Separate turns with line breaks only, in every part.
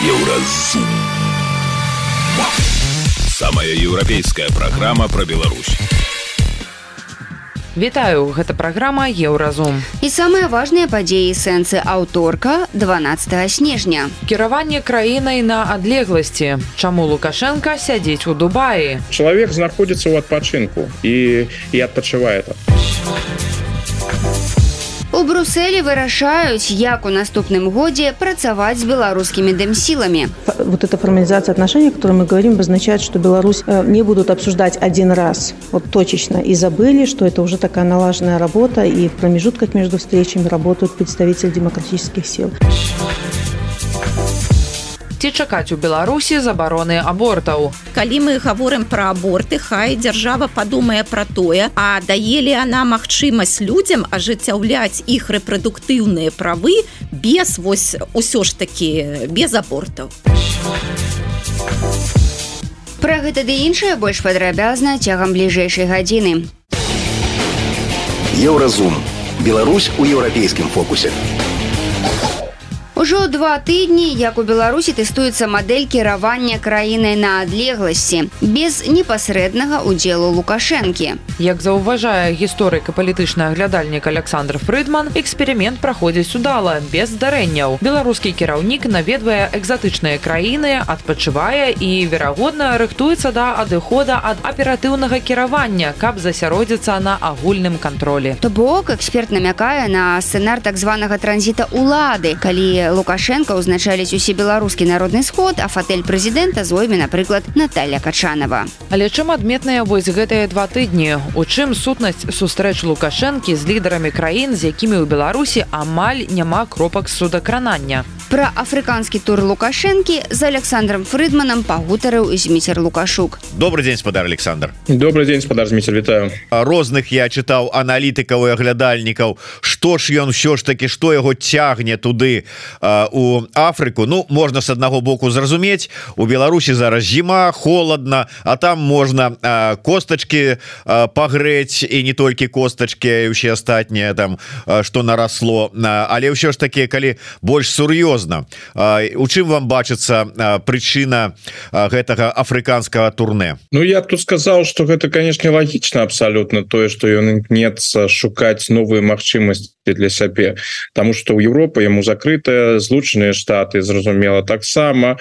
Еўразум. Самая еўрапейская праграма пра Беларусь.
Вітаю, гэта праграма Еўразум.
І самыя важныя падзеі сэнсы аўторка 12 снежня.
Кіраванне краінай на адлегласці. Чаму Лукашенко сядзіць у Дубаі?
Чалавек знаходзіцца ў адпачынку і, і адпачывае там.
У Брусселі вырашаюць, як у наступным годзе працаваць з беларускімі дэмсіламі.
Вот эта формализация отношений, о которой мы говорим, обозначает, что Беларусь э, не будут обсуждать один раз, вот точечно, и забыли, что это уже такая налаженная работа, и в промежутках между встречами работают представители демократических сил.
Ці чакаць у Беларусі забароны абортаў.
калі мы гаворым пра аборты хай дзяржава падумае пра тое а даелі она магчымасць людзям ажыццяўляць іх рэпрадуктыўныя правы без вось усё ж такі без абортаў
Пра гэта ды іншае больш падрабязна цягам бліжэйшай гадзіны.
Еўразум. Беларусь у еўрапейскім фокусе.
Ужо два тыдні, як у Беларусі тэстуецца мадэль кіравання краінай на адлегласці без непасрэднага удзелу Лукашэнкі.
Як заўважае гісторык і палітычны аглядальнік Александр Фрыдман, эксперымент праходзіць удала, без здарэнняў. Беларускі кіраўнік наведвае экзатычныя краіны, адпачывае і, верагодна, рыхтуецца да адыхода ад аператыўнага кіравання, каб засяродзіцца на агульным кантролі.
То бок эксперт намякае на сцэнар так званага транзіта ўлады, калі Лукашенко ўзначаліць усе беларускі народны сход, а фатэль прэзідэнта зойме, напрыклад, Наталья Качанова.
Але чым адметныя вось гэтыя два тыдні? У чым сутнасць сустрэч Лукашэнкі з лідарамі краін, з якімі ў Беларусі амаль няма кропак судакранання.
Пра афрыканскі тур Лукашэнкі з Александром Фрыдманам пагутарыў зміцер Лукашук.
добрый день спадар Александр
Добрый дзень спадар Зміцер вітаю.
А розных я чытаў аналітыкаў і аглядальнікаў што ж ён ўсё ж таки што яго цягне туды у Афрыку Ну можна с аднаго боку зразумець у Беларусі зараз зіма холодна а там можна костачки пагрэць і не толькі костачки усе астатнія там а, што нарасло але ўсё ж таки калі больш сур'ёзна у чым вам бачыцца прычына гэтага афрыканскага турне?
Ну я б тут сказаў что гэта канешне лагічна абсалютна тое что ён імкнецца шукаць новыя магчымасці для сябе. Таму что ў Европа яму закрытая злучаныя штаты зразумела таксама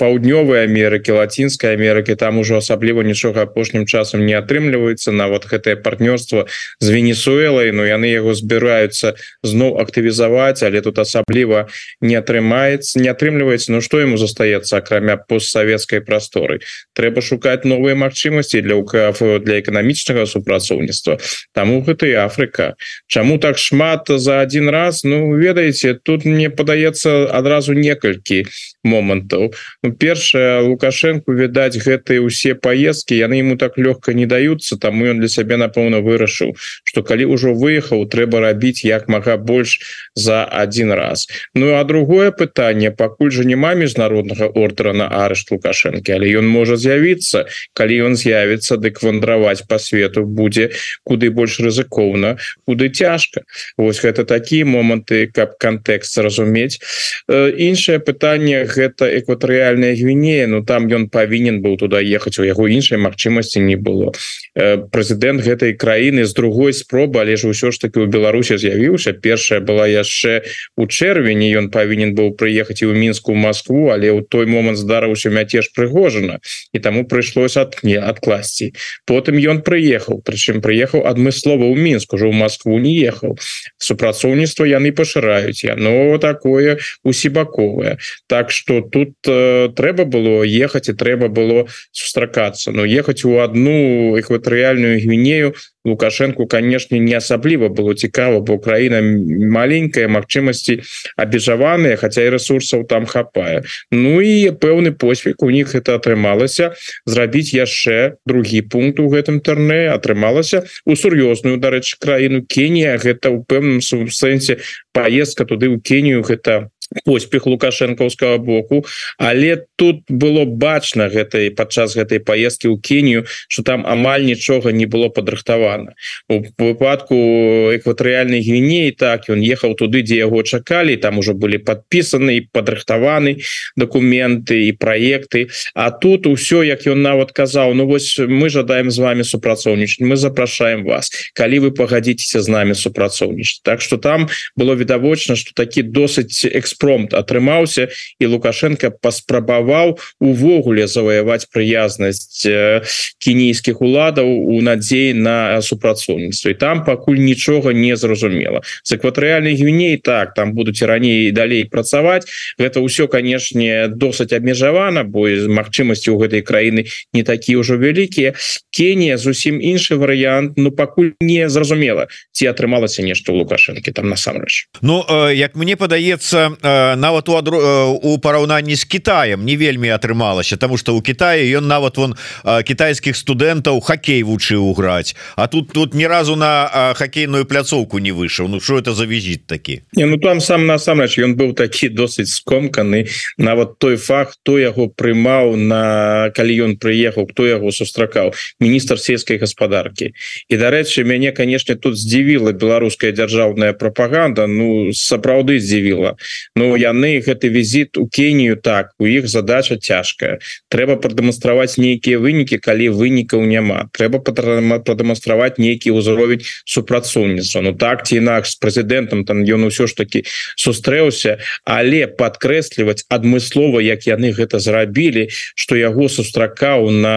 паўднёвай Амерыкі лацінскай Амерыкі там ужо асабліва нічога апошнім часам не атрымліваецца. Нават гэтае партнёрства з Венесуэлай но яны яго збіраюцца зноў актывізаваць але тут асабліва не атрымаецца не атрымліваецца. Ну што яму застаецца акрамя постсавецкай прасторы? Трэба шукаць новыя магчымасці для УКФ для эканамічнага супрацоўніцтва. Таму гэта і Афрыка. Чаму так шмат за один раз? Ну ведаеце тут мне падаецца адразу некалькі момантаў. ну, першае лукашенко відаць гэтыя усе поездки яны ему так лёгка не даюцца таму ён для сябе напэўна вырашыў что калі ўжо выехаў трэба рабіць як мага больш за один раз. Ну а другое пытанне пакуль же няма міжнароднага ордера на арышт лукашэнкі але ён можа з'явіцца. Калі ён з'явіцца дык вандраваць по свету будзе куды больш рызыкоўна куды цяжка. Вось гэта такія моманты каб кантэкст разумець іншае пытанне гэта экватарыяльная гвінея Ну там ён павінен быў туда ехаць у яго іншай магчымасці не было. Прэзідэнт гэтай краіны з другой спробы але ж ўсё ж таки у Беларусі з'явіўся. Першая была яшчэ у чэрвені ён павінен быў прыехаць і ў мінску Москву але ў той момант здарыўся мяцеж прыгожана і таму прыйшлося ад не адкласці. Потым ён прыехаў прычым прыехаў адмыслова ў мінск ужо ў Москву не ехаў. Супрацоўніцтва яны пашыраюць яно такое усебаковае. Так что тут э, трэба было ехаць і трэба было сустракацца но ехаць у одну экватарыяльную гвінею лукашенко конечно не асабліва было цікава бо краіна маленькая магчымасці абежаваныя хотя і ресурсаў там хапае Ну і пэўны поспех у них это атрымалася зрабіць яшчэ другі пункт у гэтым тэрне атрымалася у сур'ёзную дарэчы краіну Кенія гэта у пэўным сэнсе поездка туды ў Кенію гэта поспех лукашэнкаўскага боку. Але тут было бачна гэтай падчас гэтай поездки ў Кенію что там амаль нічога не было падрыхтавана. У выпадку экватарыяльнай гвінеі так ён ехаў туды дзе яго чакалі там уже былі подпісаны падрыхтаваны документы і проекты А тут усё як ён нават казаў Ну вось мы жадаем з вами супрацоўнічаць мы запрашаем вас калі вы пагадзіцеся з нами супрацоўнічаць Так что там было відавочна что такі досыць экспромт атрымаўся і лукашенко паспрабаваў увогуле заваяваць прыязнасць кенійскіх уладаў у надзеі на супрацоўніцтва. І там пакуль нічога не зразумела. З экватарыяльнай гвіней так там будуць раней далей працаваць. Гэта ўсё канешне досыць абмежавана бо з магчымасці у гэтай краіны не такі ўжо вялікія. Кенія зусім іншы варыянт Ну пакуль не зразумела ці атрымалася нешта лукашэнкі там насамрэч.
Ну як мне падаецца нават у адру у параўнанні з Китаем не вельмі атрымалася тому что у Китае ён нават вон китайскіх студэнтаў хоккей вучыў граць. А тут тут ні разу на хоккейную пляцоўку не выйшаў Ну что это за візіт такі?
Не ну там сам насамрэч ён быў такі досыць скомканы. Нават той факт хто яго прымаў на калі ён прыехаў хто яго сустракаў. Міністр сельскай гаспадаркі. І дарэчы мяне канешне тут здзівіла беларуская дзяржаўная прапаганда. Ну сапраўды здзівіла Ну яны гэты візіт у Кенію так у іх задача цяжкая. Трэба прадэманстраваць нейкія вынікі калі вынікаў няма. Трэба прадэманстраваць нейкі ўзровень супрацоўніцтва. Ну так ці інакш з прэзідэнтам там ён усё ж таки сустрэўся але падкрэсліваць адмыслова як яны гэта зрабілі что яго сустракаў на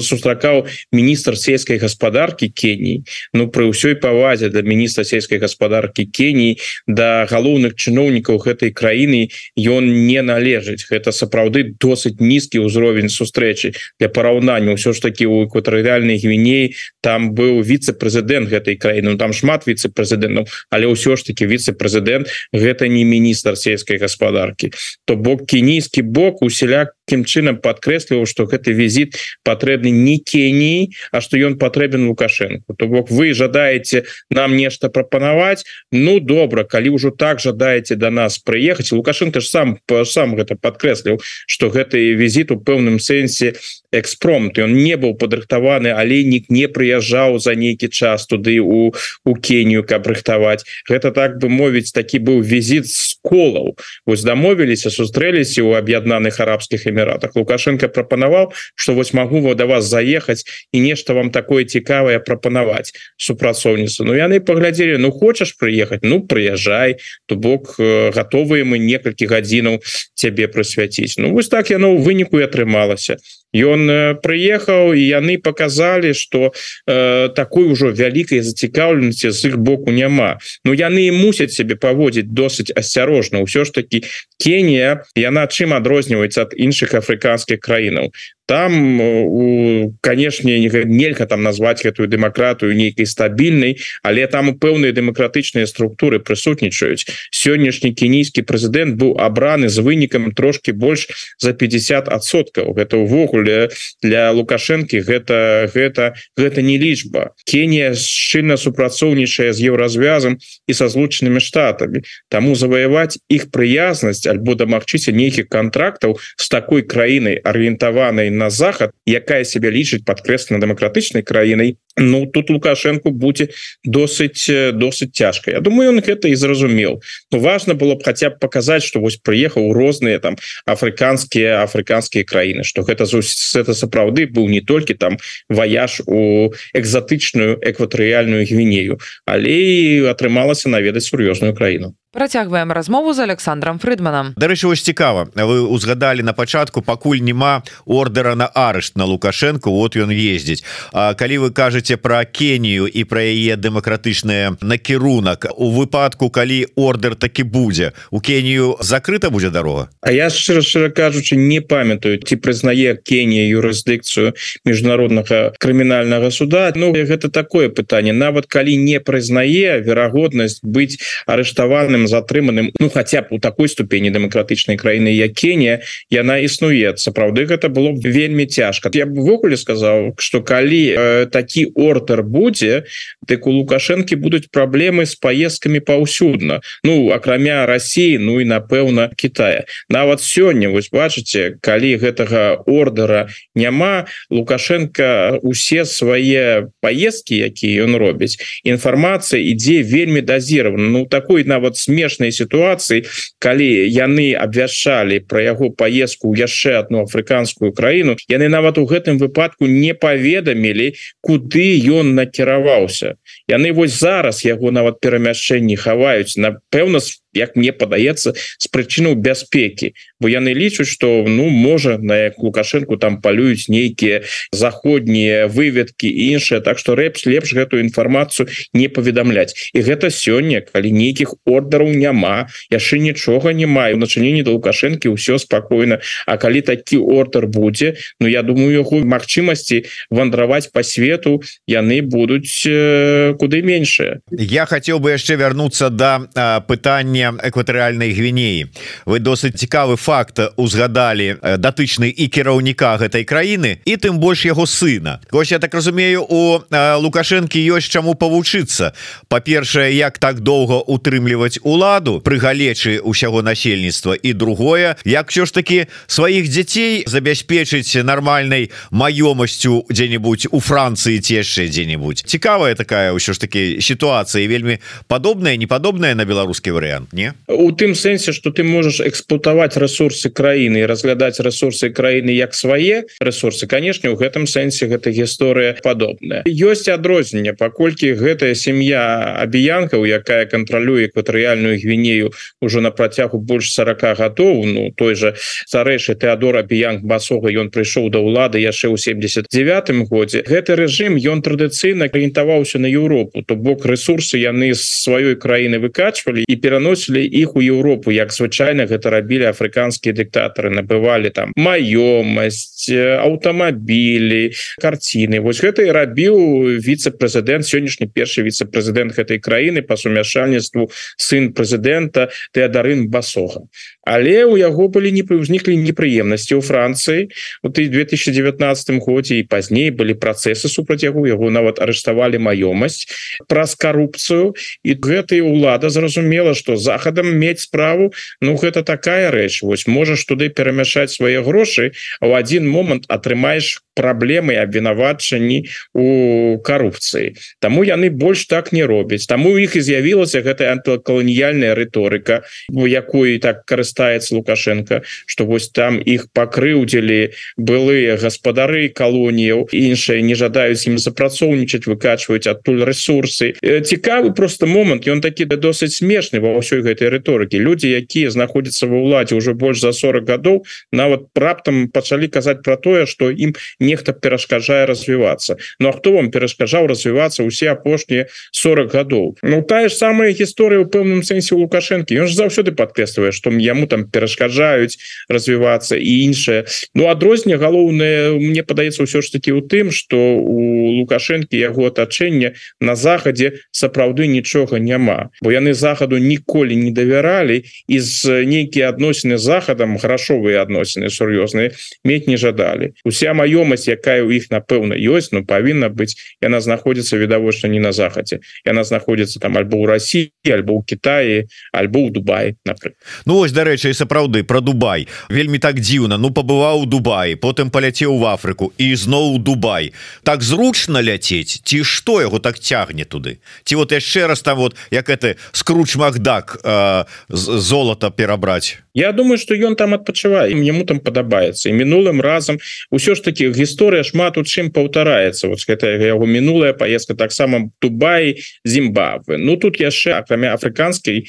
сустракаў міністр сельскай гаспадаркі Кеній. Ну пры ўсёй павазе для міністра сельскай гаспадаркі Кеній да галоўных чыноўнікаў гэтай краіны ён не належыць гэта сапраўды досыць нізкі ўзровень сустрэчы для параўнання ўсё ж таки у экватарыяльнай гвіней там быў віце-прэзідэнт гэтай краіны ну, там шмат віце-прэзідэнтаў але ўсё ж таки віце-прэзідэнт гэта не міністр сельскай гаспадаркі то бок кенійскі бок усяляк Кім чынам падкрэсліваў что гэты візіт патрэбны не Кеніі А что ён патрэбен лукашенко то бок вы жадаеце нам нешта прапанаваць? Ну добра калі ўжо так жадаеце до нас прыехаць. Лукашенко ж сам сам гэта падкрэсліў что гэты візіт у пэўным сэнсе экспромт. Он не быў падрыхтаваны алейнік не прыязджаў за нейкі час туды у у Кенію каб рыхтаваць. Гэта так бы мовіць такі быў візіт з колаў. Вось дамовіліся сустрэліся у аб'яднаных арабскіх эміратах. Лукашенко прапанаваў что вось могу вот до вас заехаць і нешта вам такое цікавае прапанаваць супрацоўніцу. Ну яны паглядзелі Ну хочаш прыехаць Ну прыязджай. То бок готовыя мы некалькі гадзінаў цябе прысвяціць Ну вось так яно ў выніку і атрымалася ён прыехаў і яны показалі что э, такой ужо вялікай зацікаўленасці з іх боку няма Ну яны мусяць себе паводзіць досыць асцярожна ўсё ж таки Кенія яна чым адрозніваецца ад іншых афрыканскіх краінаў там у канешне нельга там назваць гэтую дэмакратыю нейкай стабільнай але там пэўныя дэмакратычныя структуры прысутнічаюць. Сённяшні кенійскі прэзідэнт быў абраны з вынікам трошки больш за 50соткаў гэта ўвогуле для лукашэнкі гэта гэта гэта не лічба. Кенія шчыльна супрацоўнічае з еўразвязам і са злучанымі штатамі. Таму заваяваць іх прыязнасць альбо дамагчыся нейкіх контрактаў з такой краінай арыентаванай на захад якая себе лічыць падкрэслена дэмакратычнай краінай Ну тут лукашенко будзе досыць досыць цяжка Я думаю он гэта і зразумеў но важно было б хотя б показать что вось прыехаў розныя там афрыканскія афрыканскія краіны что гэта это сапраўды быў не толькі там ваяж у экзатычную экватарыяльную гвінею але атрымалася наведаць сур'ёзную краіну
Працягваем размову з Александром Фрыдманам
Дарэчы вось цікава вы узгадалі на пачатку пакуль няма ордера на арышт на лукашенко вот ён ездзіць. А калі вы кажаце про Кенію і пра яе дэмакратычныя накірунак. У выпадку калі ордер такі будзе у Кенію закрыта будзе дарога?
А я шчыра шчыра кажучы не памятаю ці прызнае Кенія юрысдыкцыю міжнароднага крымінальнага суда. Ну гэта такое пытанне. Нават калі не прызнае верагоднасць быць арыштаваным затрыманым ну хотя б у такой ступені дэмакратычнай краіны як Кенія яна існуе. Сапраўды гэта было вельмі цяжка. Я бвогуле сказаў что калі э, такі ордер будзе дык у лукашэнкі будуць праблемы з паездкамі паўсюдна ну акрамя Росіі Ну і напэўна Китая. Нават сёння вось бачыце калі гэтага ордера няма лукашенко усе свае поездки якія ён робіць інфармацыя ідзе вельмі дазіравана Ну такой нават смешнай сітуацыі калі яны абвяшчалі про яго поездку яшчэ одну афрыканскую краіну яны нават у гэтым выпадку не паведамілі куды ён накіраваўся? Яны вось зараз яго нават перамяшчэнні хаваюць напэўна с як мне падаецца з прычынаў бяспекі. Бо яны лічуць что ну можа на як лукашенко там палююць нейкія заходнія выведкі іншыя так что рэпс лепш гэтую інфармацыю не паведамляць. І гэта сёння калі нейкіх ордераў няма яшчэ нічога не маю. Начыненні до лукашэнкі ўсё спакойна. А калі такі ордер будзе Ну я думаю яго магчымасці вандраваць по свету яны будуць э, куды меншыя.
Я хотел бы яшчэ вярнуцца до да, пытання экватарыальнай гвінеі. Вы досыць цікавы факт узгадалі датычны і кіраўніка гэтай краіны і тым больш яго сына. Вось я так разумею у лукашэнкі ёсць чаму павучыцца. Па-першае як так доўга утрымліваць уладу пры галечы ўсяго насельніцтва і другое як все ж таки сваіх дзяцей забяспечыць нармальнай маёмасцю дзе-нибудь у Францыі ці яшчэ дзе-нибудь цікавая такая ўсё ж таки сітуацыя вельмі падобная непадобная на беларускі варыянт не?
У тым сэнсе что ты можешь эксплуатаваць ресурсы краіны і разглядаць ресурсы краіны як свае ресурсы конечно у гэтым сэнсе гэта гісторыя падобная. Ёсць адрозненне паколькі гэтая сям'я абіянкаў якая кантралюе экватарыяльную гвінею уже на працягу больш 40 гадоў Ну той же старэйшы Теодор абіянк басога ён прыйшоў да ўлады яшчэ ў 79 годзе. Гэты рэжым ён традыцыйна арыентаваўся на Еўропу то бок ресурсы яны з сваёй краіны выкачвалі і пераносілі пераносілі іх у Еўропу як звычайна гэта рабілі афрыканскія дыктатары набывалі там маёмасць аўтамабілі карціны. Вось гэта і рабіў віце-прэзідэнт сённяшні першы віце-прэзідэнт гэтай краіны па сумяшальніцтву сын прэзідэнта Теадарын басога але у яго былі не ўзніклі непрыемнасці ў Францыі. У ты 2019 годзе і пазней былі працэсы супраць яго яго нават арыштавалі маёмасць праз карупцыю. І гэтая ўлада зразумела что захадам мець справу Ну гэта такая рэч вось можаш туды перамяшаць свае грошы а ў один момант атрымаеш праблемы абвінавачанні у карупцыі. Таму яны больш так не робяць. Таму у іх і з'явілася гэтая антыкаланіяльная рыторыка у якой так карыстаецца лукашенко что вось там іх пакрыўдзілі былыя гаспадары калоніяў іншыя не жадаюць ім запрацоўнічаць выкачваюць адтуль ресурсы цікавы просто момант ён такі да досыць смешны ва ўсёй гэтай рыторыкі. Людзі якія знаходзяцца ва ўладзе уже больш за 40 гадоў нават раптам пачалі казаць про тое что ім не нехта перашкаджае развівацца. Ну а хто вам перашкаджаў развівацца усе апошнія 40 гадоў? Ну тая ж самая гісторыя у пэўным сэнсе лукашэнкі. Ён ж заўсёды падкрэслівае што яму там перашкаджаюць развівацца і іншае. Ну адрозне галоўнае мне падаецца ўсё ж таки у тым что у лукашэнкі яго атачэння на захадзе сапраўды нічога няма. Бо яны захаду ніколі не давяралі і з нейкія адносіны захадам грашовыя адносіны сур'ёзныя мець не жадалі. Уся маёмасць якая у іх напэўна ёсць но павінна быць яна знаходзіцца відавочна не на захадзе. Яна знаходзіцца там альбо ў Росіі альбо ў Китае альбо ў Дубай напрыклад.
Ну ось дарэчы сапраўды про Дубай. Вельмі так дзіўна Ну пабываў у Дубаі потым паляцеў в Афрыку і зноў Дубай. Так зручна ляцець ці што яго так цягне туды? Ці вот яшчэ раз там вот як это скруч Макдак э, золата перабраць?
Я думаю что ён там адпачывае яму там падабаецца. І мінулым разам усё ж таки гісторыя шмат у чым паўтараецца. Вот гэта яго мінулая поездка таксама Дубай Зімбабве. Ну тут яшчэ акрамя афрыканскай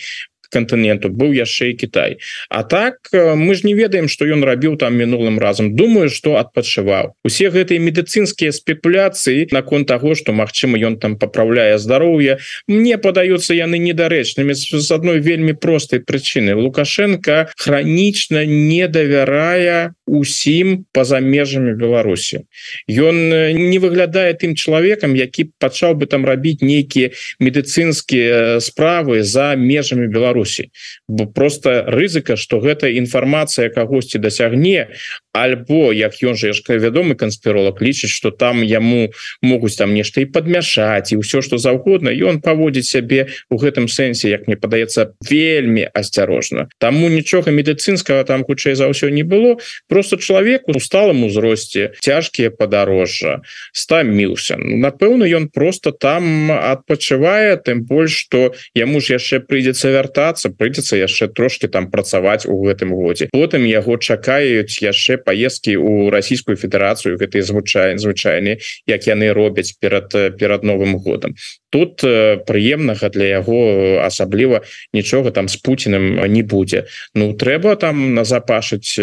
континенту быў яшчэ і Китай. А так мы ж не ведаем что ён рабіў там мінулым разам. Думаю что адпачываў усе гэтыя медыцынскія спекуляцыі наконт того что Мачыма ён там поправляе здароўе мне падаюцца яны недарэчнымі з адной вельмі простай прычыны. Лукашенко хронічна не давярая усім по-за межамі Беларусі. Ён не выглядае тым чалавекам які пачаў бы там рабіць нейкія медыцынскія справы за межамі Беларусі беларусі бо просто рызыка что гэта інфармацыя кагосьці дасягне альбо як ён же яшка вядомы канспіролог лічыць что там яму могуць там нешта і подмяшаць і ўсё что заўгодна он паводзіць сябе у гэтым сэнсе як мне падаецца вельмі асцярожна. Таму нічога медыцынскага там хутчэй за ўсё не было. Просто чалавек у сталым узросце цяжкія падарожжа стаміўся. Ну, напэўна ён просто там адпачывае тым больш что яму ж яшчэ прыйдзецца вяртацца прыйдзецца яшчэ трошки там працаваць у гэтым годзе. Потым яго чакаюць яшчэ поездки у Российскую Федерацию гэтай звычай звычайны як яны робяць перад перад новым годам. Тут прыемнага для яго асабліва нічога там с Путиным не будзе. Ну трэба там назапашыць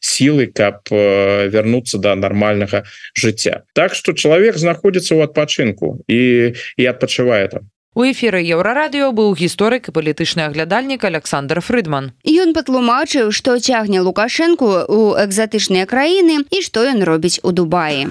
сілы каб вярнуцца до да нормальнага жыцця. Так что чалавек знаходзіцца ў адпачынку і і адпачывае там
У эфіры еўрарадыё быў гісторык і палітычны аглядальнік Александр Фрыдман.
Ён патлумачыў, што цягне Лукашэнку ў экзатычныя краіны і што ён робіць у Дубаі.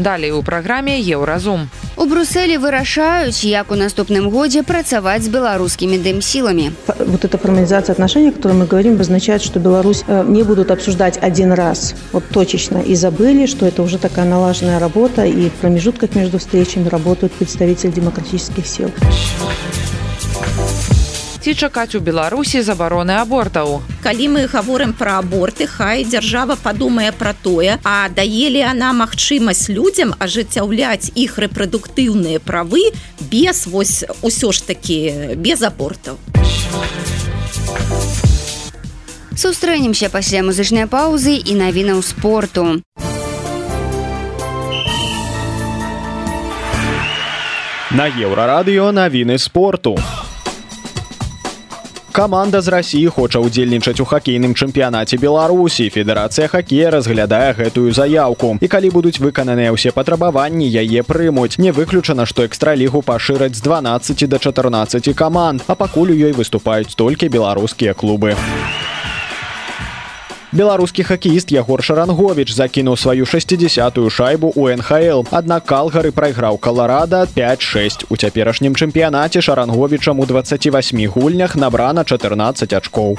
Далей у праграме еўразум.
У Брусселе вырашаюць, як у наступным годзе працаваць з беларускімі дэмсіламі.
Вот эта формализация отношений, о которой мы говорим, обозначает, что Беларусь не будут обсуждать один раз, вот точечно, и забыли, что это уже такая налаженная работа, и в промежутках между встречами работают представители демократических сил
ці чакаць у беларусі забароны абортаў.
Калі мы гаворым пра аборты хай дзяржава падумае пра тое а даелі она магчымасць людзям ажыццяўляць іх рэпрадуктыўныя правы без вось усё ж такі без абортаў.
Сустрэнемся пасля музычнай паўзы і навінаў спорту.
На еўрарадыё навіны спорту. у Каманда з рассіі хоча ўдзельнічаць у хакейным чэмпіянаце Беларусі. Федэрацыя хакея разглядае гэтую заяўку. І калі будуць выкананыя ўсе патрабаванні, яе прымуць. Не выключана, што экстралігу пашыраць з 12 до 14 каманд, а пакуль у ёй выступаюць толькі беларускія клубы беларускі хакеіст ягор шарангович закінуў сваю 60тую шайбу у нхл аднак калгары прайграў каларада 56 у цяперашнім чэмпіянаце шаранговічам у 28 гульнях набрана 14 ачкоў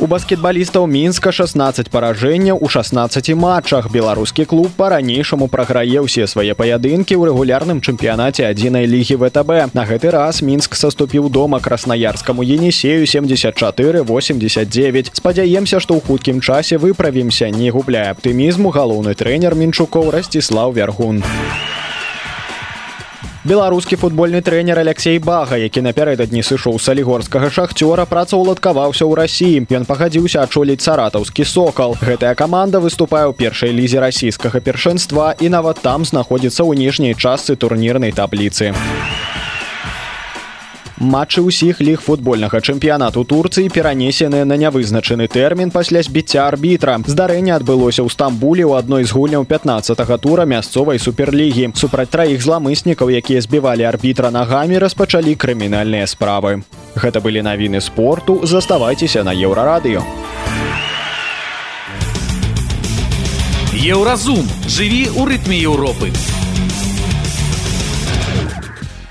у баскетбалістаў мінска 16 паражэнняў у 16 матчах. Беларускі клуб па-ранейшаму праграе ўсе свае паядынкі ў рэгулярным чэмпіянаце адзінай лігі втб на гэты раз мінск саступіў дома краснаярскаму енісею 74 89 спадзяемся што ў хуткім часе выправімся. Не губляе аптымізму. Галоўны трэнер мінчукоў расціслаў вяргун. у беларускі футбольны трэнер алексей бага які напярэдадні сышоў салігорскага шахцёра працаўладкаваўся ў рассіі ён пагадзіўся адчоліць саратаўскі сокал. Гэтая каманда выступае ў першай лізе расійскага першынства і нават там знаходзіцца ў ніжняй частцы турнірнай табліцы. у матчы ўсіх ліг футбольнага чэмпіянату турцыі перанесены на нявызначаны тэрмін пасля збіцця арбітра. Здарэнне адбылося ў стамбуле ў адной з гульняў 15 тура мясцовай суперлігі. Супраць траіх зламыснікаў якія збівалі арбітра нагамі распачалі крымінальныя справы. Гэта былі навіны спорту. Заставайцеся на еўрарадыё.
Еўразум. Жыві ў рытме Еўропы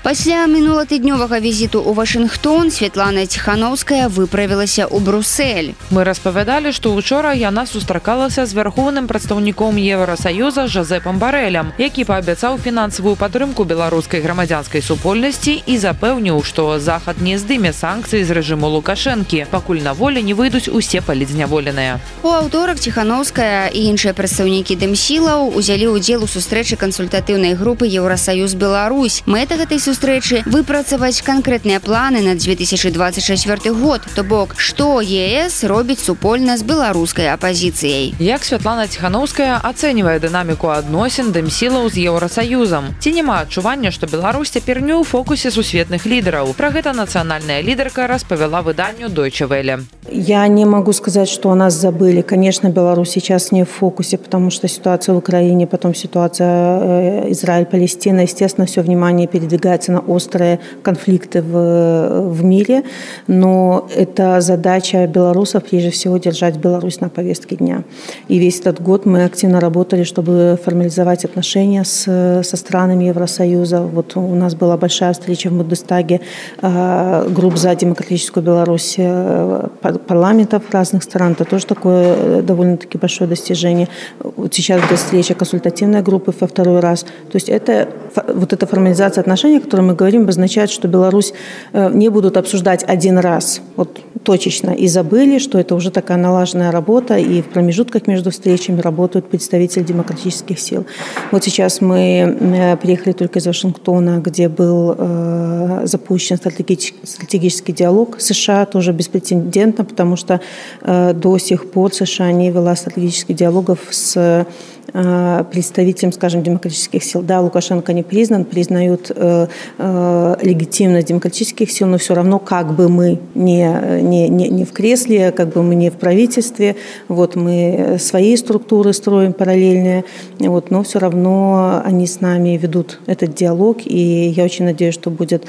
Пасля мінуладнёвага візіту ў Вашынгтон Святлана Ціхановская выправілася ў Брусель.
Мы распавядалі, што учора яна сустракалася з вярхоўным прадстаўніком Еўросаюза Жазепам барэлем, які паабяцаў фінансавую падтрымку беларускай грамадзянскай супольнасці і запэўніў, што захад не здыме санкцыі з рэжыму Лукашэнкі, пакуль на волі не выйдуць усе палізняволеныя.
У аўторак Ціхановская і іншыя прадстаўнікі дэмсілаў узялі ўдзел у сустрэчы кансультатыўнай групы Еўросаюз Беларусь. Мэта гэтай сустрэчы выпрацаваць канкрэтныя планы на 2024 год. То бок што ЕС робіць супольна з беларускай апазіцыяй?
Як Святлана ціхановская ацэньвае дынаміку адносін дэмсілаў з еўросаюзам ці няма адчування што Беларусь цяпер не ў фокусе сусветных лідараў? Пра гэта нацыянальная лідарка распавяла выданню дойчавеле
я не могу сказать что у нас забыли конечно Беларусь сейчас не в фокусе потому что ситуация в Украине потом ситуация э, Израиль Палестина. Естественно все внимание передвигает намечаются на острые конфликты в, в мире, но это задача белорусов, прежде всего, держать Беларусь на повестке дня. И весь этот год мы активно работали, чтобы формализовать отношения с, со странами Евросоюза. Вот у нас была большая встреча в Бундестаге э, групп за демократическую Беларусь э, парламентов разных стран. Это тоже такое э, довольно-таки большое достижение. Вот сейчас будет встреча консультативной группы во второй раз. То есть это вот эта формализация отношений, о которой мы говорим, обозначает, что Беларусь э, не будут обсуждать один раз, вот точечно, и забыли, что это уже такая налаженная работа, и в промежутках между встречами работают представители демократических сил. Вот сейчас мы э, приехали только из Вашингтона, где был э, запущен стратегический диалог США, тоже беспрецедентно, потому что до сих пор США не вела стратегических диалогов с Э, представителям, скажем, демократических сил. Да, Лукашенко не признан, признают э, э, легитимность демократических сил, но все равно, как бы мы не, не, не, не в кресле, как бы мы не в правительстве, вот мы свои структуры строим параллельные, вот, но все равно они с нами ведут этот диалог, и я очень надеюсь, что будет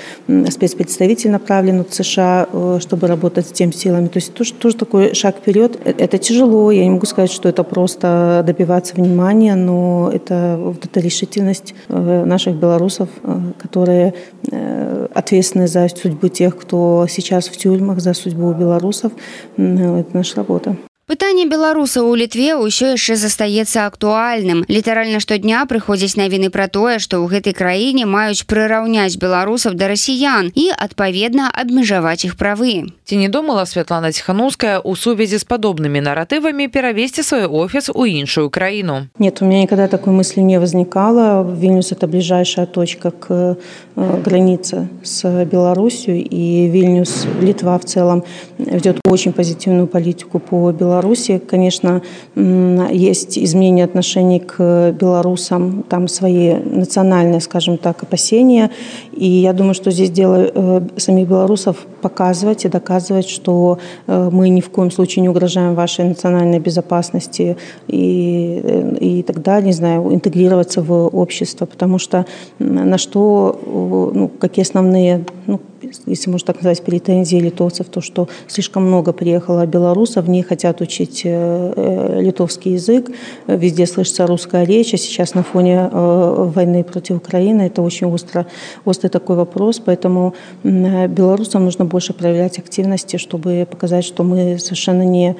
спецпредставитель направлен в США, чтобы работать с тем силами. То есть тоже, тоже такой шаг вперед. Это тяжело, я не могу сказать, что это просто добиваться внимания, внимание, но это вот эта решительность э, наших белорусов, э, которые э, ответственны за судьбу тех, кто сейчас в тюрьмах, за судьбу белорусов. Это наша работа.
Пытанне беларусаў у літве ўсё яшчэ застаецца актуальным. Літаральна штодня прыходзяць навіны пра тое, што ў гэтай краіне маюць прыраўняць беларусаў да расіян і адпаведна абмежаваць іх правы.
Ці не думала Святлана Ціхануская у сувязі з падобнымі наратывамі перавесці свой офіс у іншую краіну.
Нет, у меня никогда такой мысли не возникало. Вильнюс это ближайшая точка к э, границе с Беларусью и Вильнюс, Литва в целом ведет очень позитивную политику по Беларуси Беларуси, конечно, есть изменение отношений к белорусам, там свои национальные, скажем так, опасения. И я думаю, что здесь дело э, самих белорусов показывать и доказывать, что э, мы ни в коем случае не угрожаем вашей национальной безопасности и, э, и тогда, не знаю, интегрироваться в общество, потому что на что, ну, какие основные, ну, если можно так назвать, претензии литовцев, то, что слишком много приехало белорусов, не хотят учить литовский язык, везде слышится русская речь, а сейчас на фоне войны против Украины это очень остро, острый такой вопрос, поэтому белорусам нужно больше проявлять активности, чтобы показать, что мы совершенно не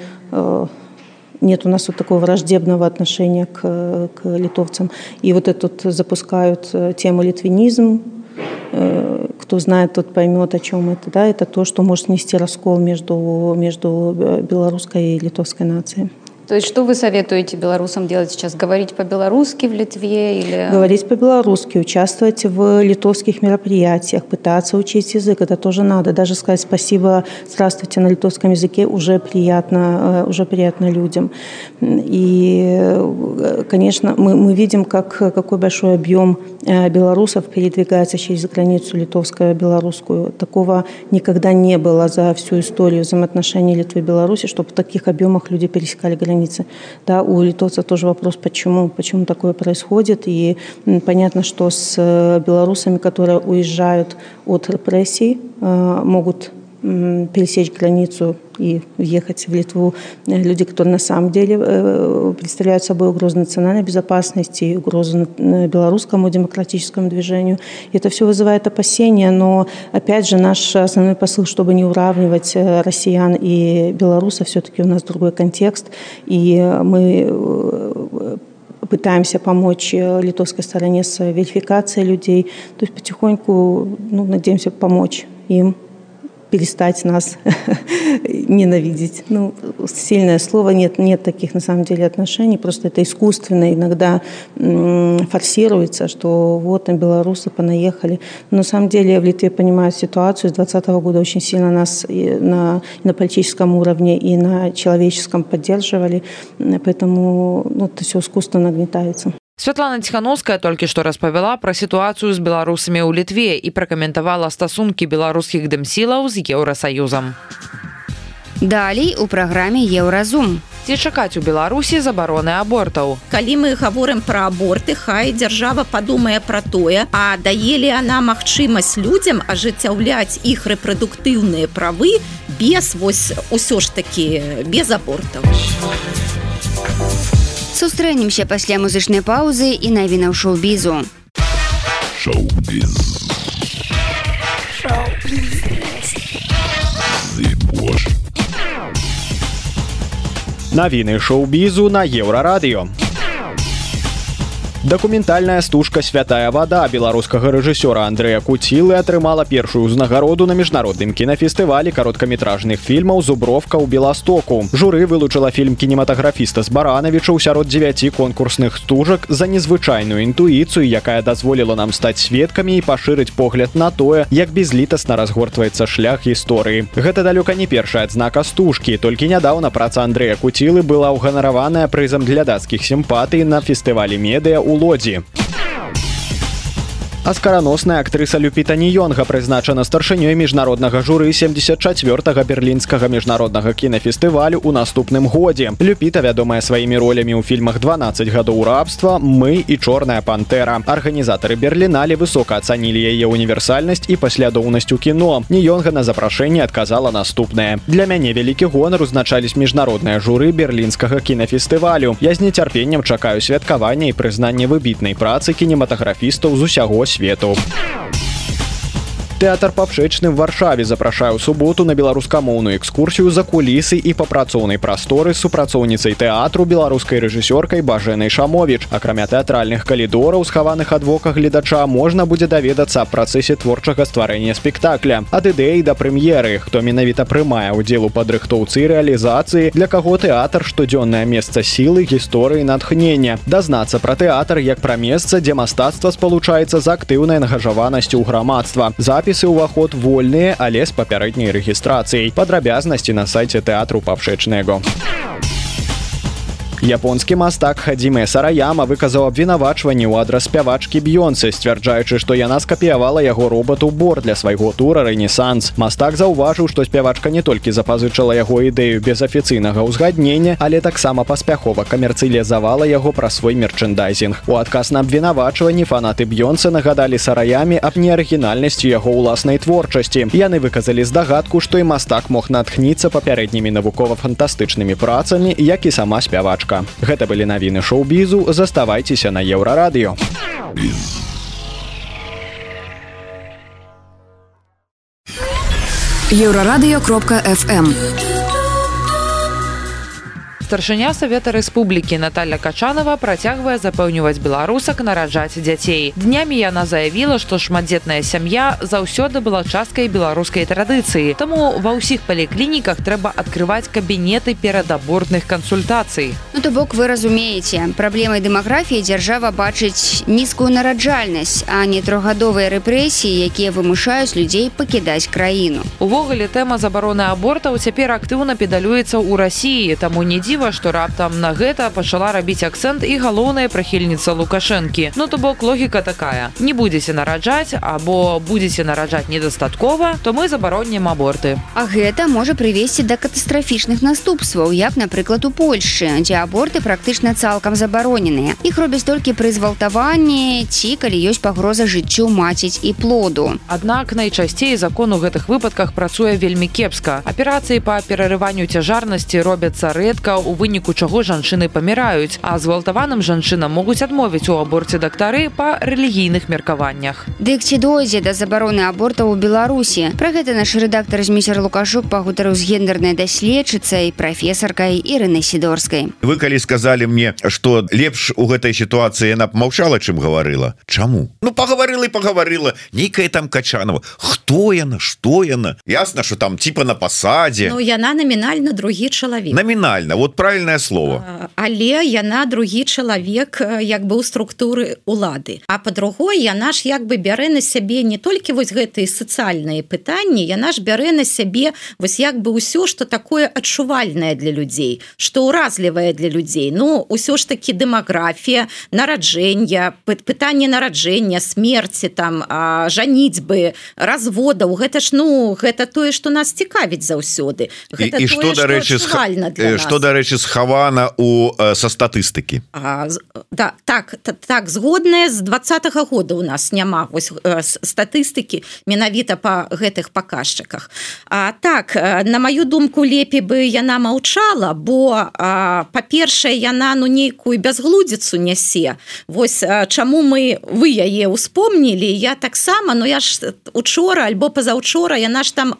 нет у нас вот такого враждебного отношения к, к литовцам. И вот этот запускают тему литвинизм, Э, кто знает, тот поймет, о чем это. Да? Это то, что может нести раскол между, между э, белорусской и литовской нацией.
То есть что вы советуете белорусам делать сейчас? Говорить по-белорусски в Литве? Или...
Говорить по-белорусски, участвовать в литовских мероприятиях, пытаться учить язык. Это тоже надо. Даже сказать спасибо, здравствуйте на литовском языке уже приятно, э, уже приятно людям. И, конечно, мы, мы видим, как, какой большой объем э, белорусов передвигается через границу литовско-белорусскую. Такого никогда не было за всю историю взаимоотношений Литвы и Беларуси, чтобы в таких объемах люди пересекали границу границы. Да, у литовцев тоже вопрос, почему, почему такое происходит. И понятно, что с э, белорусами, которые уезжают от репрессий, э, могут пересечь границу и въехать в Литву э, люди, которые на самом деле э, представляют собой угрозу национальной безопасности угрозу белорусскому демократическому движению. Это все вызывает опасения, но опять же наш основной посыл, чтобы не уравнивать э, россиян и белорусов, все-таки у нас другой контекст, и мы пытаемся помочь литовской стороне с верификацией людей. То есть потихоньку ну, надеемся помочь им перестать нас ненавидеть. Ну, сильное слово, нет, нет таких на самом деле отношений, просто это искусственно иногда форсируется, что вот там белорусы понаехали. Но на самом деле в Литве понимают ситуацию. С 2020 года очень сильно нас на, на политическом уровне и на человеческом поддерживали, поэтому ну, это все искусственно нагнетается.
Святлана Ціхановская толькі што распавяла пра сітуацыю з беларусамі ў літве і пракаментавала стасункі беларускіх дэмсілаў з еўрасаюзам.
Далей у праграме еўразум.
ці чакаць у беларусі забароны абортаў
калі мы говорим про аборты хай держава подумае про тое а даели она магчымасць людям ажыццяўляць іх рэпрадуктыўныя правы без вось усё ж таки без абортаў
сустрэнемся пасля музычнай паўзы і навінаў шоу-бізу
Шоу-біз.
Навіны шоу-бізу на еўрарадыё. Дакументальная стужка святая вада беларускага рэжысёра Андрэя Куцілы атрымала першую ўзнагароду на міжнародным кінафестывалі кароткаметражных фільмаў зубровка ў Беластоку. Журы вылучыла фільм кінематаграфіста з баранавічаў сярод 9 конкурсных стужак за незвычайную інтуіцыю, якая дазволіла нам стаць сведкамі і пашырыць погляд на тое, як безлітасна разгортваецца шлях гісторыі. Гэта далёка не першая адзнака стужкі, толькі нядаўна праца Андрэя Куцілы была ўганараваная прызам глядацкіх сімпатый на фестывалі медыа у лодзі. Аскараносная актрыса Люпіта Ніёнга прызначана старшынёй міжнароднага журы 74 берлінскага міжнароднага кінафестывалю ў наступным годзе. Люпіта вядомая сваімі ролямі ў фільмах 12 гадоў рабства, мы і чорная пантэра. Арганізатары Берліналі высока ацанілі яе універсальнасць і паслядоўнасць у кіно. Ніёнга на запрашэнне адказала наступнае. Для мяне вялікі гонар узначались міжнародныя журы берлінскага кінафестывалю. Я з нецярпеннем чакаю святкавання і прызнання выбітнай працы кінематаграфістаў з усяго свету. Тэатр папшэчны в варшаве. Запрашае ў суботу на беларускамоўную экскурсію за кулісы і па працоўнай прасторы супрацоўніцай тэатру беларускай рэжысёркай бажэнай шамовіч. Акрамя тэатральных калідораў схаваных ад вока гледача можна будзе даведацца працэсе творчага стварэння спектакля ад ідэі да прэм'еры. Хто менавіта прымае ўдзел у падрыхтоўцы рэалізацыі для каго тэатр штодзённае месца сілы гісторыі натхнення. Дазнацца пра тэатр як пра месца дзе мастацтва спалучаецца з актыўнай ангажаванасцю ў грамадства. Запіс запісы ўваход вольныя, але з папярэдняй рэгістрацыяй. Падрабязнасці на сайце тэатру папшэчнага. Японскі мастак хадзімыя сараяма выказаў абвінавачванне ў адрас спявачкі б'ёнцы, сцвярджаючы, што яна скапіявала яго робату бор для свайго тура рэнесанс. Мастак заўважыў, што спявачка не толькі запазычала яго ідэю без афіцыйнага ўзгаднення, але таксама паспяхова камерцыялізавала яго пра свой мерчэндайзінг. У адказ на абвінавачванні фанаты б'ёнцы нагадалі сараямі аб неарыгінальнасці яго ўласнай творчасці. Яны выказалі здагадку, што і мастак мог натхніцца папярэднімі навукова-фантастычнымі працамі, як і сама спявачка Птушка. Гэта былі навіны шоу-бізу, заставайцеся на еўрарадыё.
Еўрарадыё кропка FM.
Старшыня савета рэспублікі Наталья качанова працягвае запэўніваць беларусак нараджаць дзяцей. Днямі яна заявіла што шматдзетная сям'я заўсёды была часткай беларускай традыцыі. Таму ва ўсіх паліклініках трэба адкрываць кабінеты перадабортных кансультацый.
Ну то бок вы разумееце праблемай дэмаграфіі дзяржава бачыць нізкую нараджальнасць а не трохгадовыя рэпрэсіі якія вымушаюць людзей пакідаць краіну.
Увогуле тэма забароны абортаў цяпер актыўна педалюецца ў рассіі таму не дзіва дзіва што раптам на гэта пачала рабіць акцэнт і галоўная прыхільніца лукашэнкі. Ну то бок логіка такая. Не будзеце нараджаць або будзеце нараджаць недастаткова то мы забароннем аборты.
А гэта можа прывесці да катастрафічных наступстваў як напрыклад у Польшчы дзе аборты практычна цалкам забароненыя. Іх робяць толькі пры згвалтаванні ці калі ёсць пагроза жыццю маціць і плоду.
Аднак найчасцей закон у гэтых выпадках працуе вельмі кепска. Аперацыі па перарыванню цяжарнасці робяцца рэдка у у выніку чаго жанчыны паміраюць а згвалтаваным жанчынам могуць адмовіць у аборце дактары па рэлігійных меркаваннях.
Дык ці дойдзе да забароны абортаў у беларусі? Пра гэта наш рэдактор зміцер лукашук пагутарыў з гендернай даследчыцай прафесаркай ірыны сідорскай
вы калі сказали мне что лепш у гэтай сітуацыі яна маўчала чым гаварыла Чаму? Ну пагаварыла і пагаварыла нейкая там качанова. Хто яна что яна? Ясна что там типа на пасадзе.
Ну яна намінальна другі чалавек.
Намінальна. Вот правильное слово.
Але яна другі чалавек як бы у структуры улады. А по-другой яна ж як бы бярэ на сябе не толькі вось гэтые сацыяльныя пытанні яна ж бярэ на сябе вось як бы ўсё что такое адчувальнае для людзей что уразлівае для людзей. Ну ўсё ж таки дэмаграфія нараджэння пытанне нараджэння смерти там жаніцьбы разводаў. Гэта ж ну гэта тое что нас цікавіць заўсёды.
І, і что дарэчы что дарэчы дарэчы схавана у са статыстыкі
да так та, так згодная з двадцатого года у нас няма вось статыстыкі менавіта по гэтых паказчыках. А так на маю думку лепей бы яна маўчала бо па-першае яна ну нейкую бязглудзіцу нясе. Вось чаму мы вы яе успомнілі я таксама но я ж учора альбо пазаўчора яна ж там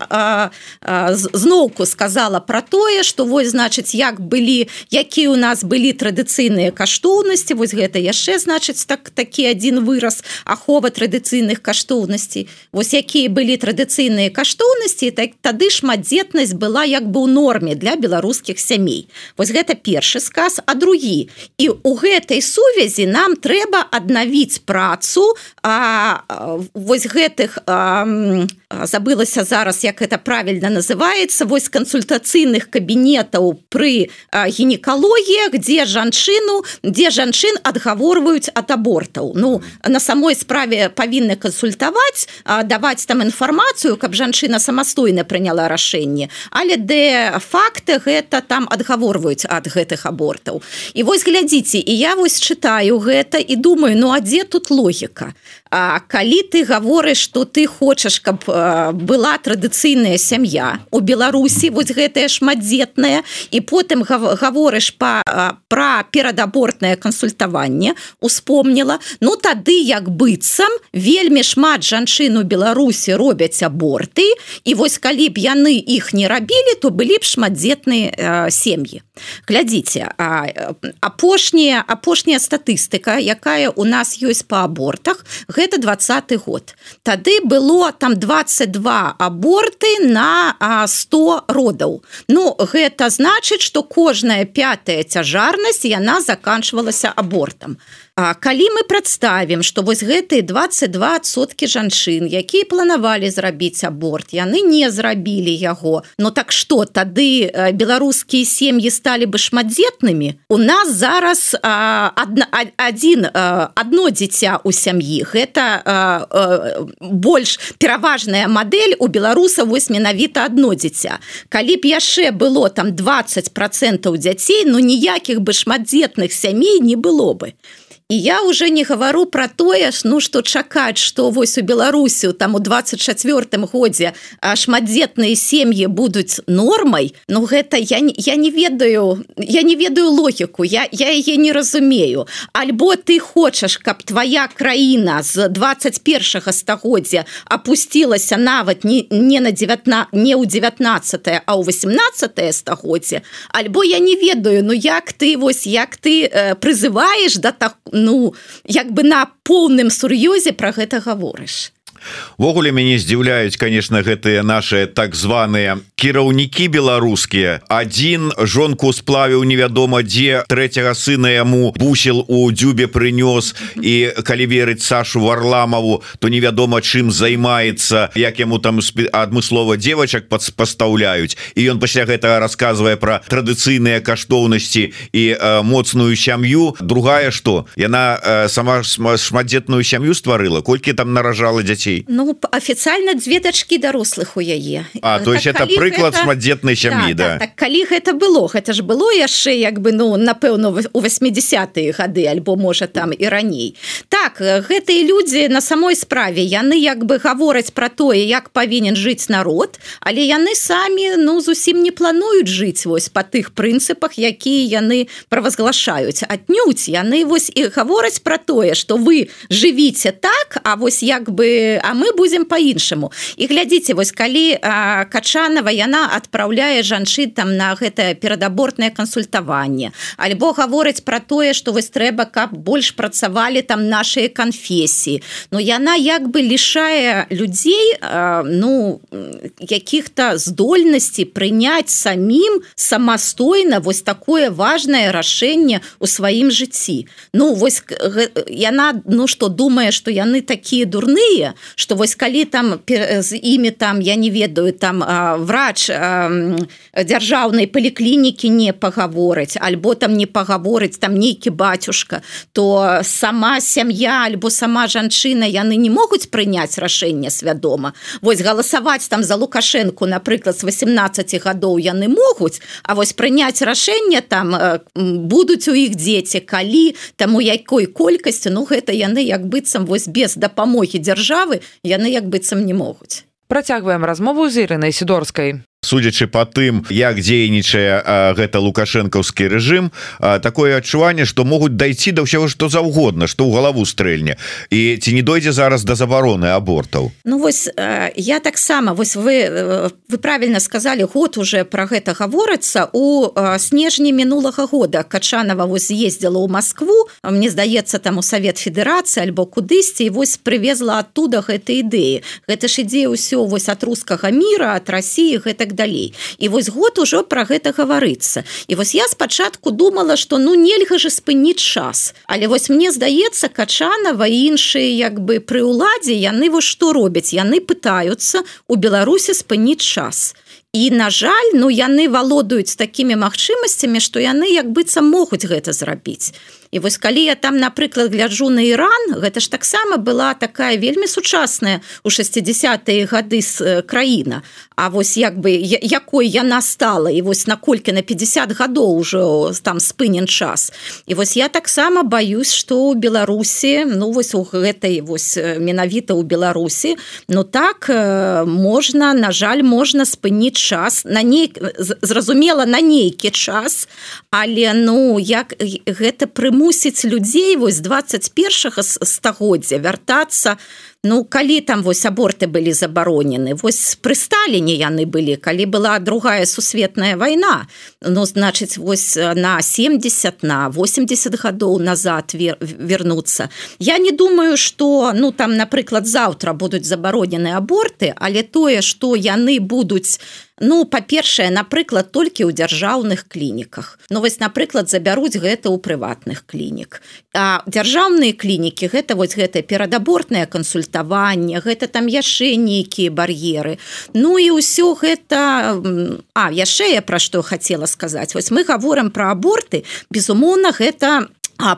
зноўку сказала про тое что вось значыць як былі якія у нас былі традыцыйныя каштоўнасці вось гэта яшчэ значыць так такі один выраз ахова традыцыйных каштоўнасцей. Вось якія былі традыцыйныя каштоўнасці так тады шматдзетнасць была як бы ў норме для беларускіх сямей. Вось гэта першы сказ а другі. І у гэтай сувязі нам трэба аднавіць працу а вось гэтых забылася зараз як это правильно называется вось кансультацыйных кабінетаў пры гінекалогіях дзе жанчыну дзе жанчын адгаворваюць ад абортаў ну на самой справе павінны кансультаваць даваць там інфармацыю каб жанчына самастойна прыняла рашэнне але де факты гэта там адгаворваюць ад гэтых абортаў і вось глядзіце і я вось чытаю гэта і думаю ну а дзе тут логіка А калі ты гаворыш что ты хочаш каб была традыцыйная сям'я у беларусі вось гэтая шматдзетная і потым гаворыш па пра перадабортнае кансультаванне успомніла ну тады як быццам вельмі шмат жанчын у беларусі робяць аборты і вось калі б яны іх не рабілі то былі б шматдзетныя сем'і глядзіце апошняя апошняя статыстыка якая у нас ёсць па абортах гэта двадцаты год. Тады было там 22 аборты на 100 родаў. Ну гэта значыць что кожная пятая цяжарнасць яна заканчвалася абортам А калі мы прадставім што вось гэтыя 22соткі жанчын якія планавалі зрабіць аборт яны не зрабілі яго. Но так что тады беларускія сем'і сталі бы шматдзетнымі? У нас зараз адна, адзін одно дзіця у сям'і. Гэта больш пераважная модель у беларуса вось менавіта одно дзіця. Калі б яшчэ было там 20 процентаў дзяцей но ніякіх бы шматдзетных сямей не было бы І я уже не гавару про тое ж ну что чакаць что вось у беларусю там у 24 годзе шматдзетныя сем'і будуць нормай Ну гэта я я не ведаю я не ведаю логіку я я яе не разумею. Альбо ты хочаш каб твоя краіна з 21 стагоддзя опусцілася нават не не на 19 не ў 19 а ў 18 стагоддзе. Альбо я не ведаю Ну як ты вось як ты э, прызываешь да так ну як бы на поўным сур'ёзе про гэта гаворыш
ввогуле мяне здзіўляюць конечно гэтыя наши так званыя кіраўнікі беларускія. Один жонку сплавіў невядома дзе третьего сына яму бусел у дзюбе прынёс. І калі верыць Сашу варламаву то невядома чым займаецца як яму там адмыслова девочак пад пастаўляюць. І ён пасля гэтага рассказывае про традыцыйныя каштоўнасці і э, моцную сям'ю. Другая что яна э, сама шматдзетную сям'ю стварыла? Колькі там наражала дзяцей дзяцей
Ну офіцыяльна дзве дачки дарослых у яе.
А то есть так, это прыклад шматдзетнай сям'і да,
да. Так, так, калі гэта было гэта ж было яшчэ як бы ну напэўно у 80-е гады альбо можа там і раней. Так гэтыя людзі на самой справе яны як бы гавораць про тое як павінен жыць народ але яны самі ну зусім не плануюць жыць вось по тых прынцыпах якія яны правазглашаюць. Аднюдь яны вось і гавораць про тое что вы жывіце так А вось як бы а мы будем по-іншаму. І глядзіце вось калі а, качанова яна адпраўляе жанчын там на гэта перадабортнае кансультаванне альбо гаворыць про тое что вось трэба каб больш працавалі там наши канфесіі. Но яна як бы лішае людзей а, ну каких-то здольнасці прыняць самім самастойна вось такое важное рашэнне у сваім жыцці. Ну вось яна ну что думае что яны такія дурныя что вось калі там з імі там я не ведаю там врач дзяржаўнай паліклінікі не пагаворыць альбо там не пагаворыць там нейкі батюшка то сама сям'я альбо сама жанчына яны не могуць прыняць рашэнне свядома. Вось галасаваць там за лукашенко напрыклад з 18 гадоў яны могуць А вось прыняць рашэнне там будуць у іх дзеці калі таму якой колькасці ну гэта яны як быццам вось без дапамогі дзяржавы яны як быццам не могуць.
Працягваем размову з ірынай сідорскай
судзячы по тым як дзейнічае гэта лукашэнкаўскі рэжым такое адчуванне что могуць дайсці да ўсяго что заўгодна что ў галаву стрэльне. І ці не дойдзе зараз да забароны абортаў?
Ну вось я таксама вось вы вы правильно сказали год уже про гэта гаворыцца. У снежні мінулага года качанова вось ездзіла ў Москву Мне здаецца там у Савет Федерацыі альбо кудысьці вось привезла оттуда гэтай ідэі. Гэта ж ідзе ўсё вось от рускага мира от России гэтак далей. І вось год ужо про гэта гаварыцца. І вось я спачатку думала что ну нельга же спыніць час. Але вось мне здаецца качанова іншыя як бы пры ўладзе яны вось што робяць? Яны пытаются у беларусе спыніць час. І на жаль ну яны валодаюць такімі магчымасцямі што яны як быццам могуць гэта зрабіць і вось калі я там напрыклад гляджу на Іран гэта ж таксама была такая вельмі сучасная у 60-е гады з краіна. А вось як бы якой яна стала і вось наколькі на 50 гадоў ужо там спынен час. І вось я таксама баюсь что у Беларусі ну вось у гэтай вось менавіта ў Беларусі Ну так можна на жаль можна спыніць час на ней зразумела на нейкі час але ну як гэта прыму прымусіць людзей вось 21 стагоддзя вяртацца Ну калі там вось аборты былі забаронены вось пры сталіне яны былі калі была другая сусветная вайна. Ну значыць вось на 70 на 80 гадоў назад вер, вернуцца. Я не думаю что ну там напрыклад заўтра будуць забаронены аборты але тое что яны будуць Ну па-першае напрыклад толькі ў дзяржаўных клініках. Ну вось напрыклад забяруць гэта ў прыватных клінік. А дзяржаўныя клінікі гэта вось гэта перадабортная кансультаванне гэта там яшчэ нейкія бар'еры. Ну і ўсё гэта А яшчэ я пра што хацела сказаць. Вось мы гаворам пра аборты. Безумоўна гэта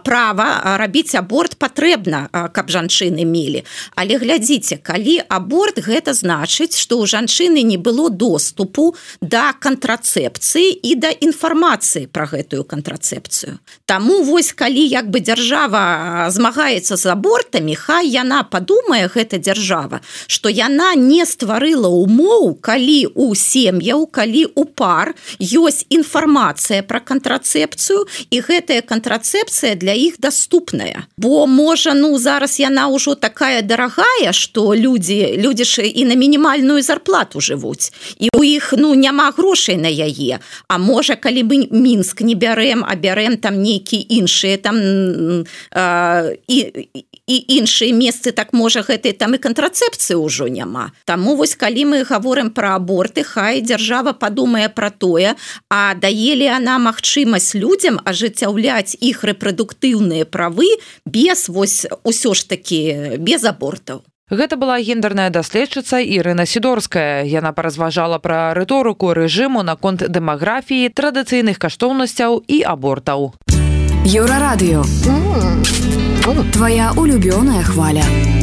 права рабіць аборт патрэбна каб жанчыны мелі але глядзіце калі аборт гэта значыць что у жанчыны не было доступу да кантрацэпцыі і да інфармацыі про гэтую кантрацэпцыю. Таму вось калі як бы дзяржава змагаецца з абортамі хай яна падумае гэта дзяржава что яна не стварыла умоў калі у сем'яў калі у пар ёсць інфармацыя про кантрацэпцыю і гэтая кантрацэпцыя для іх доступная бо можа ну зараз яна ўжо такая дарагая что людзі людзі ж і на мінімальную зарплату жывуць. І у іх ну няма грошай на яе. А можа калі бы мінск не бярэм а бярэм там нейкі іншыя там э, і і іншыя месцы так можа гэтай там і кантрацэпцыі ўжо няма. Таму вось калі мы гаворым пра аборты хай дзяржава падумае пра тое а даелі она магчымасць людзям ажыццяўляць іх рэпрадук рэпрадуктыўныя правы без вось усё ж такі без абортаў
Гэта была гендерная даследчыца Ірына сідорская. Яна паразважала пра рыторыку рэжыму наконт дэмаграфіі, традыцыйных каштоўнасцяў і абортаў.
Еўрарадыё. Твая улюбёная хваля.